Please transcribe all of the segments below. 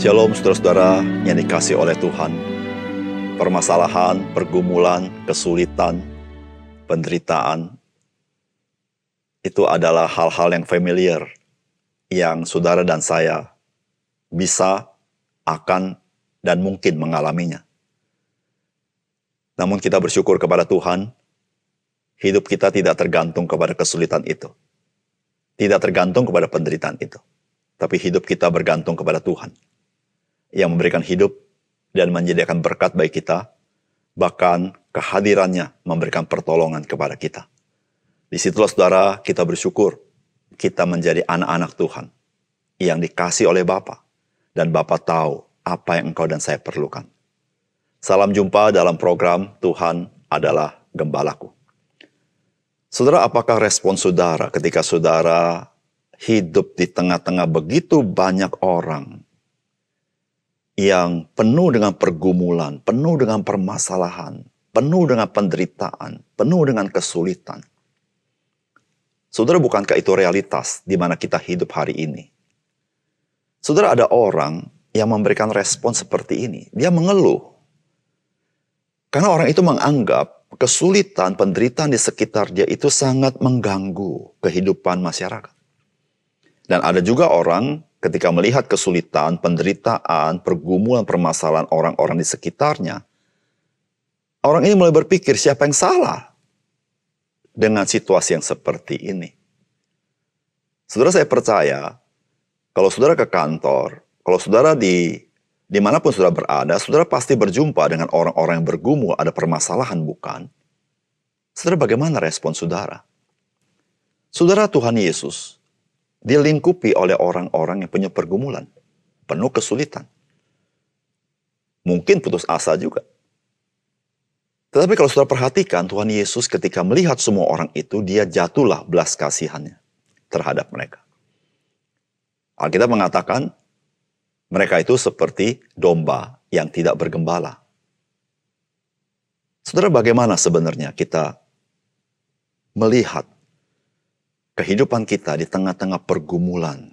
Shalom saudara-saudara yang dikasih oleh Tuhan. Permasalahan, pergumulan, kesulitan, penderitaan, itu adalah hal-hal yang familiar yang saudara dan saya bisa, akan, dan mungkin mengalaminya. Namun kita bersyukur kepada Tuhan, hidup kita tidak tergantung kepada kesulitan itu. Tidak tergantung kepada penderitaan itu. Tapi hidup kita bergantung kepada Tuhan. Yang memberikan hidup dan menyediakan berkat bagi kita. Bahkan kehadirannya memberikan pertolongan kepada kita. Di situlah saudara kita bersyukur. Kita menjadi anak-anak Tuhan. Yang dikasih oleh Bapa Dan Bapa tahu apa yang engkau dan saya perlukan. Salam jumpa dalam program Tuhan adalah Gembalaku. Saudara, apakah respon saudara ketika saudara hidup di tengah-tengah begitu banyak orang yang penuh dengan pergumulan, penuh dengan permasalahan, penuh dengan penderitaan, penuh dengan kesulitan? Saudara, bukankah itu realitas di mana kita hidup hari ini? Saudara, ada orang yang memberikan respon seperti ini. Dia mengeluh. Karena orang itu menganggap kesulitan, penderitaan di sekitar dia itu sangat mengganggu kehidupan masyarakat. Dan ada juga orang ketika melihat kesulitan, penderitaan, pergumulan, permasalahan orang-orang di sekitarnya, orang ini mulai berpikir siapa yang salah dengan situasi yang seperti ini. Saudara saya percaya, kalau saudara ke kantor, kalau saudara di di mana pun saudara berada, saudara pasti berjumpa dengan orang-orang yang bergumul, ada permasalahan bukan? Saudara bagaimana respon saudara? Saudara Tuhan Yesus dilingkupi oleh orang-orang yang punya pergumulan, penuh kesulitan. Mungkin putus asa juga. Tetapi kalau saudara perhatikan, Tuhan Yesus ketika melihat semua orang itu, dia jatuhlah belas kasihannya terhadap mereka. Alkitab mengatakan, mereka itu seperti domba yang tidak bergembala. Saudara, bagaimana sebenarnya kita melihat kehidupan kita di tengah-tengah pergumulan,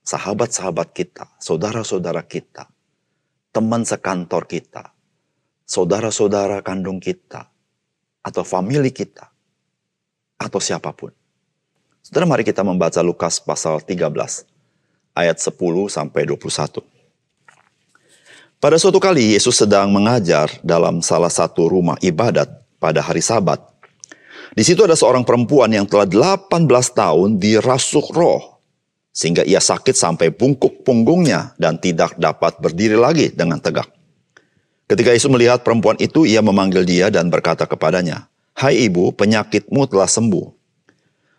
sahabat-sahabat kita, saudara-saudara kita, teman sekantor kita, saudara-saudara kandung kita, atau famili kita, atau siapa pun. Saudara, mari kita membaca Lukas pasal 13 ayat 10 sampai 21. Pada suatu kali Yesus sedang mengajar dalam salah satu rumah ibadat pada hari Sabat. Di situ ada seorang perempuan yang telah 18 tahun dirasuk roh sehingga ia sakit sampai bungkuk punggungnya dan tidak dapat berdiri lagi dengan tegak. Ketika Yesus melihat perempuan itu, ia memanggil dia dan berkata kepadanya, "Hai ibu, penyakitmu telah sembuh."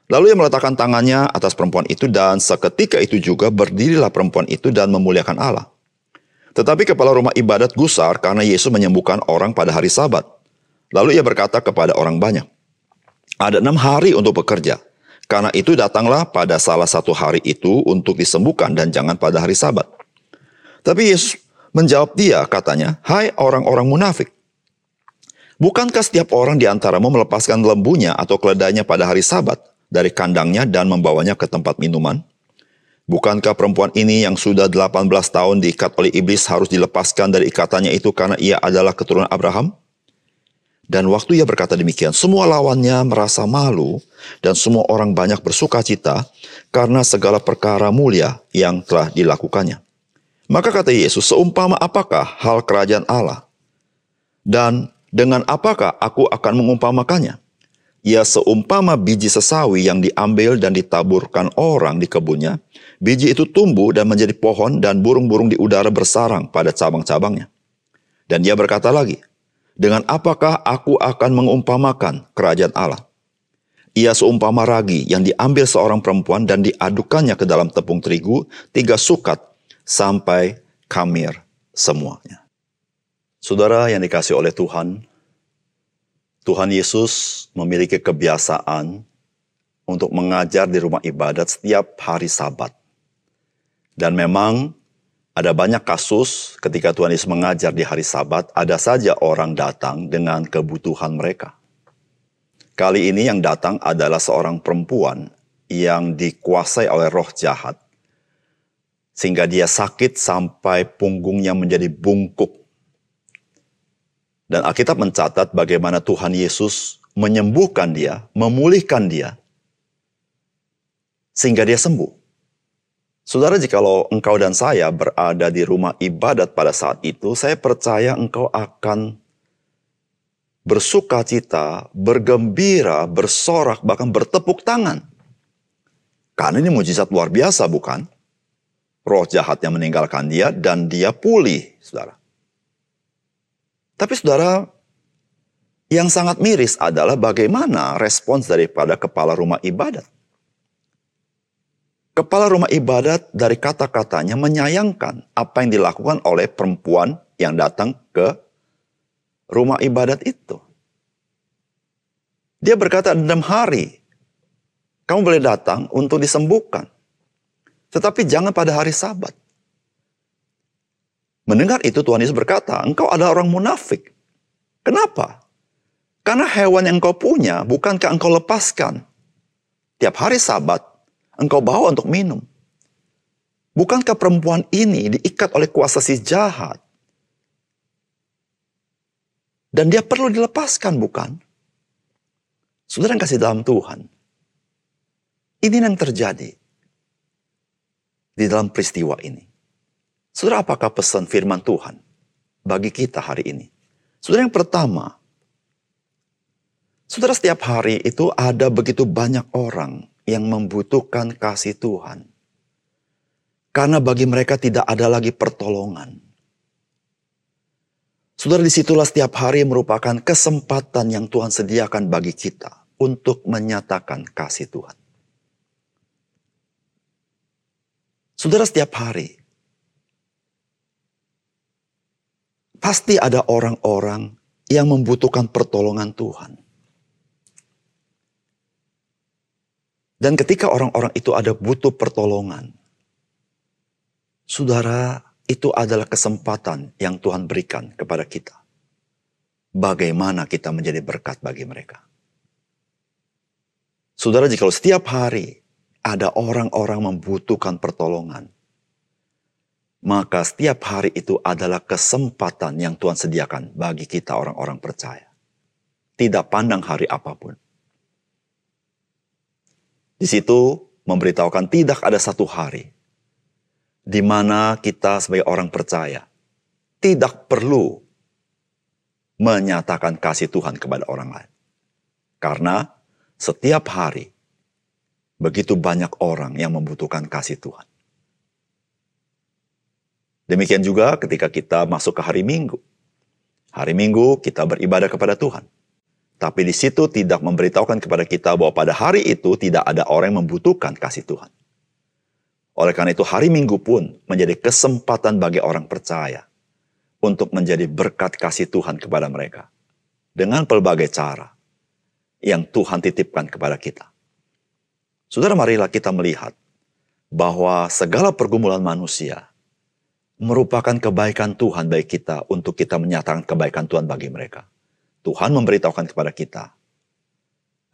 Lalu ia meletakkan tangannya atas perempuan itu dan seketika itu juga berdirilah perempuan itu dan memuliakan Allah. Tetapi kepala rumah ibadat gusar karena Yesus menyembuhkan orang pada hari sabat. Lalu ia berkata kepada orang banyak, ada enam hari untuk bekerja. Karena itu datanglah pada salah satu hari itu untuk disembuhkan dan jangan pada hari sabat. Tapi Yesus menjawab dia katanya, Hai orang-orang munafik. Bukankah setiap orang di antaramu melepaskan lembunya atau keledainya pada hari sabat dari kandangnya dan membawanya ke tempat minuman? Bukankah perempuan ini yang sudah 18 tahun diikat oleh iblis harus dilepaskan dari ikatannya itu karena ia adalah keturunan Abraham? Dan waktu ia berkata demikian, semua lawannya merasa malu dan semua orang banyak bersuka cita karena segala perkara mulia yang telah dilakukannya. Maka kata Yesus, seumpama apakah hal kerajaan Allah? Dan dengan apakah aku akan mengumpamakannya? Ia seumpama biji sesawi yang diambil dan ditaburkan orang di kebunnya. Biji itu tumbuh dan menjadi pohon dan burung-burung di udara bersarang pada cabang-cabangnya. Dan ia berkata lagi, dengan apakah aku akan mengumpamakan kerajaan Allah? Ia seumpama ragi yang diambil seorang perempuan dan diadukannya ke dalam tepung terigu, tiga sukat sampai kamir semuanya. Saudara yang dikasih oleh Tuhan, Tuhan Yesus memiliki kebiasaan untuk mengajar di rumah ibadat setiap hari Sabat. Dan memang ada banyak kasus ketika Tuhan Yesus mengajar di hari Sabat, ada saja orang datang dengan kebutuhan mereka. Kali ini yang datang adalah seorang perempuan yang dikuasai oleh roh jahat. Sehingga dia sakit sampai punggungnya menjadi bungkuk. Dan Alkitab mencatat bagaimana Tuhan Yesus menyembuhkan dia, memulihkan dia, sehingga dia sembuh. Saudara, jikalau engkau dan saya berada di rumah ibadat pada saat itu, saya percaya engkau akan bersuka cita, bergembira, bersorak, bahkan bertepuk tangan. Karena ini mujizat luar biasa, bukan? Roh jahatnya meninggalkan dia dan dia pulih, saudara. Tapi saudara, yang sangat miris adalah bagaimana respons daripada kepala rumah ibadat. Kepala rumah ibadat dari kata-katanya menyayangkan apa yang dilakukan oleh perempuan yang datang ke rumah ibadat itu. Dia berkata, enam hari kamu boleh datang untuk disembuhkan. Tetapi jangan pada hari sabat. Mendengar itu Tuhan Yesus berkata, engkau adalah orang munafik. Kenapa? Karena hewan yang engkau punya, bukankah engkau lepaskan? Tiap hari sabat, engkau bawa untuk minum. Bukankah perempuan ini diikat oleh kuasa si jahat? Dan dia perlu dilepaskan, bukan? Saudara yang kasih dalam Tuhan. Ini yang terjadi di dalam peristiwa ini. Saudara, apakah pesan firman Tuhan bagi kita hari ini? Saudara, yang pertama, Saudara, setiap hari itu ada begitu banyak orang yang membutuhkan kasih Tuhan. Karena bagi mereka tidak ada lagi pertolongan. Saudara, di situlah setiap hari merupakan kesempatan yang Tuhan sediakan bagi kita untuk menyatakan kasih Tuhan. Saudara, setiap hari pasti ada orang-orang yang membutuhkan pertolongan Tuhan. Dan ketika orang-orang itu ada butuh pertolongan, saudara, itu adalah kesempatan yang Tuhan berikan kepada kita. Bagaimana kita menjadi berkat bagi mereka. Saudara, jika setiap hari ada orang-orang membutuhkan pertolongan, maka setiap hari itu adalah kesempatan yang Tuhan sediakan bagi kita orang-orang percaya. Tidak pandang hari apa pun. Di situ memberitahukan tidak ada satu hari di mana kita sebagai orang percaya tidak perlu menyatakan kasih Tuhan kepada orang lain. Karena setiap hari begitu banyak orang yang membutuhkan kasih Tuhan. Demikian juga ketika kita masuk ke hari Minggu. Hari Minggu kita beribadah kepada Tuhan. Tapi di situ tidak memberitahukan kepada kita bahwa pada hari itu tidak ada orang yang membutuhkan kasih Tuhan. Oleh karena itu hari Minggu pun menjadi kesempatan bagi orang percaya untuk menjadi berkat kasih Tuhan kepada mereka. Dengan pelbagai cara yang Tuhan titipkan kepada kita. Saudara marilah kita melihat bahwa segala pergumulan manusia merupakan kebaikan Tuhan bagi kita untuk kita menyatakan kebaikan Tuhan bagi mereka. Tuhan memberitahukan kepada kita,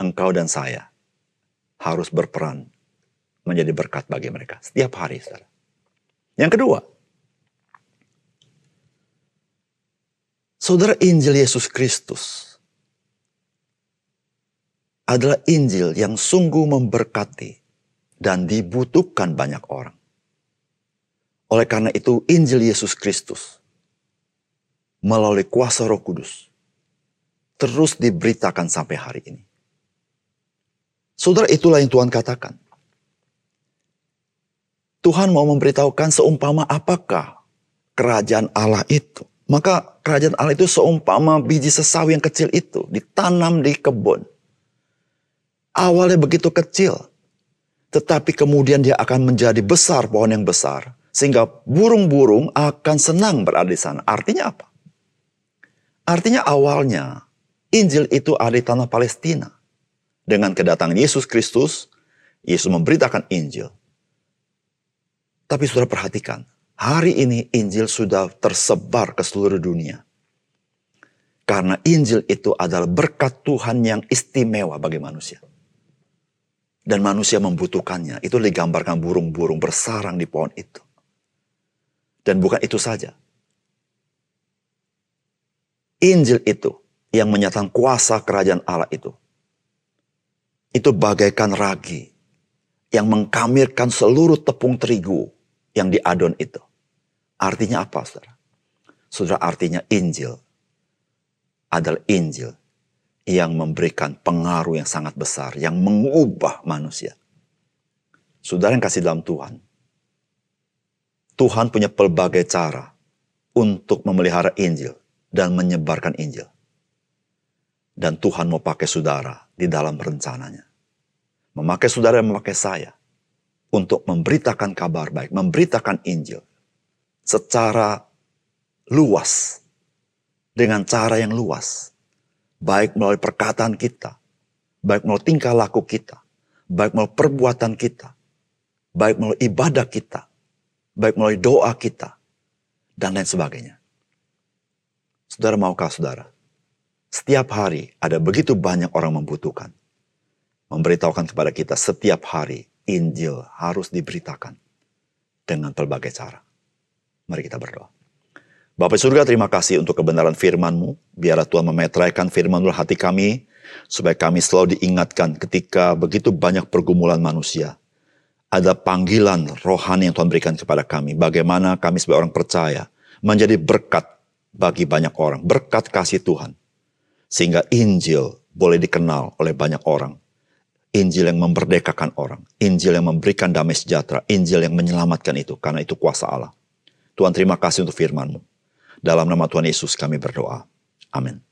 engkau dan saya harus berperan menjadi berkat bagi mereka setiap hari. Saudara. Yang kedua, Saudara Injil Yesus Kristus adalah Injil yang sungguh memberkati dan dibutuhkan banyak orang. Oleh karena itu, Injil Yesus Kristus melalui kuasa Roh Kudus terus diberitakan sampai hari ini. Saudara, itulah yang Tuhan katakan. Tuhan mau memberitahukan seumpama apakah kerajaan Allah itu. Maka kerajaan Allah itu seumpama biji sesawi yang kecil itu ditanam di kebun. Awalnya begitu kecil, tetapi kemudian dia akan menjadi besar pohon yang besar sehingga burung-burung akan senang berada di sana. Artinya apa? Artinya awalnya Injil itu ada di tanah Palestina. Dengan kedatangan Yesus Kristus, Yesus memberitakan Injil. Tapi sudah perhatikan, hari ini Injil sudah tersebar ke seluruh dunia. Karena Injil itu adalah berkat Tuhan yang istimewa bagi manusia. Dan manusia membutuhkannya. Itu digambarkan burung-burung bersarang di pohon itu. Dan bukan itu saja. Injil itu yang menyatakan kuasa kerajaan Allah itu. Itu bagaikan ragi yang mengkamirkan seluruh tepung terigu yang diadon itu. Artinya apa, saudara? Saudara, artinya Injil adalah Injil yang memberikan pengaruh yang sangat besar, yang mengubah manusia. Saudara yang kasih dalam Tuhan, Tuhan punya pelbagai cara untuk memelihara Injil dan menyebarkan Injil. Dan Tuhan mau pakai saudara di dalam rencananya. Memakai saudara dan memakai saya untuk memberitakan kabar baik, memberitakan Injil secara luas, dengan cara yang luas, baik melalui perkataan kita, baik melalui tingkah laku kita, baik melalui perbuatan kita, baik melalui ibadah kita, baik melalui doa kita, dan lain sebagainya. Saudara maukah saudara? Setiap hari ada begitu banyak orang membutuhkan. Memberitahukan kepada kita setiap hari Injil harus diberitakan dengan berbagai cara. Mari kita berdoa. Bapak surga terima kasih untuk kebenaran firman-Mu. Biarlah Tuhan memetraikan firman dalam hati kami. Supaya kami selalu diingatkan ketika begitu banyak pergumulan manusia. Ada panggilan rohani yang Tuhan berikan kepada kami. Bagaimana kami sebagai orang percaya menjadi berkat bagi banyak orang, berkat kasih Tuhan. Sehingga Injil boleh dikenal oleh banyak orang. Injil yang memerdekakan orang, Injil yang memberikan damai sejahtera, Injil yang menyelamatkan itu, karena itu kuasa Allah. Tuhan terima kasih untuk firman-Mu. Dalam nama Tuhan Yesus kami berdoa. Amin.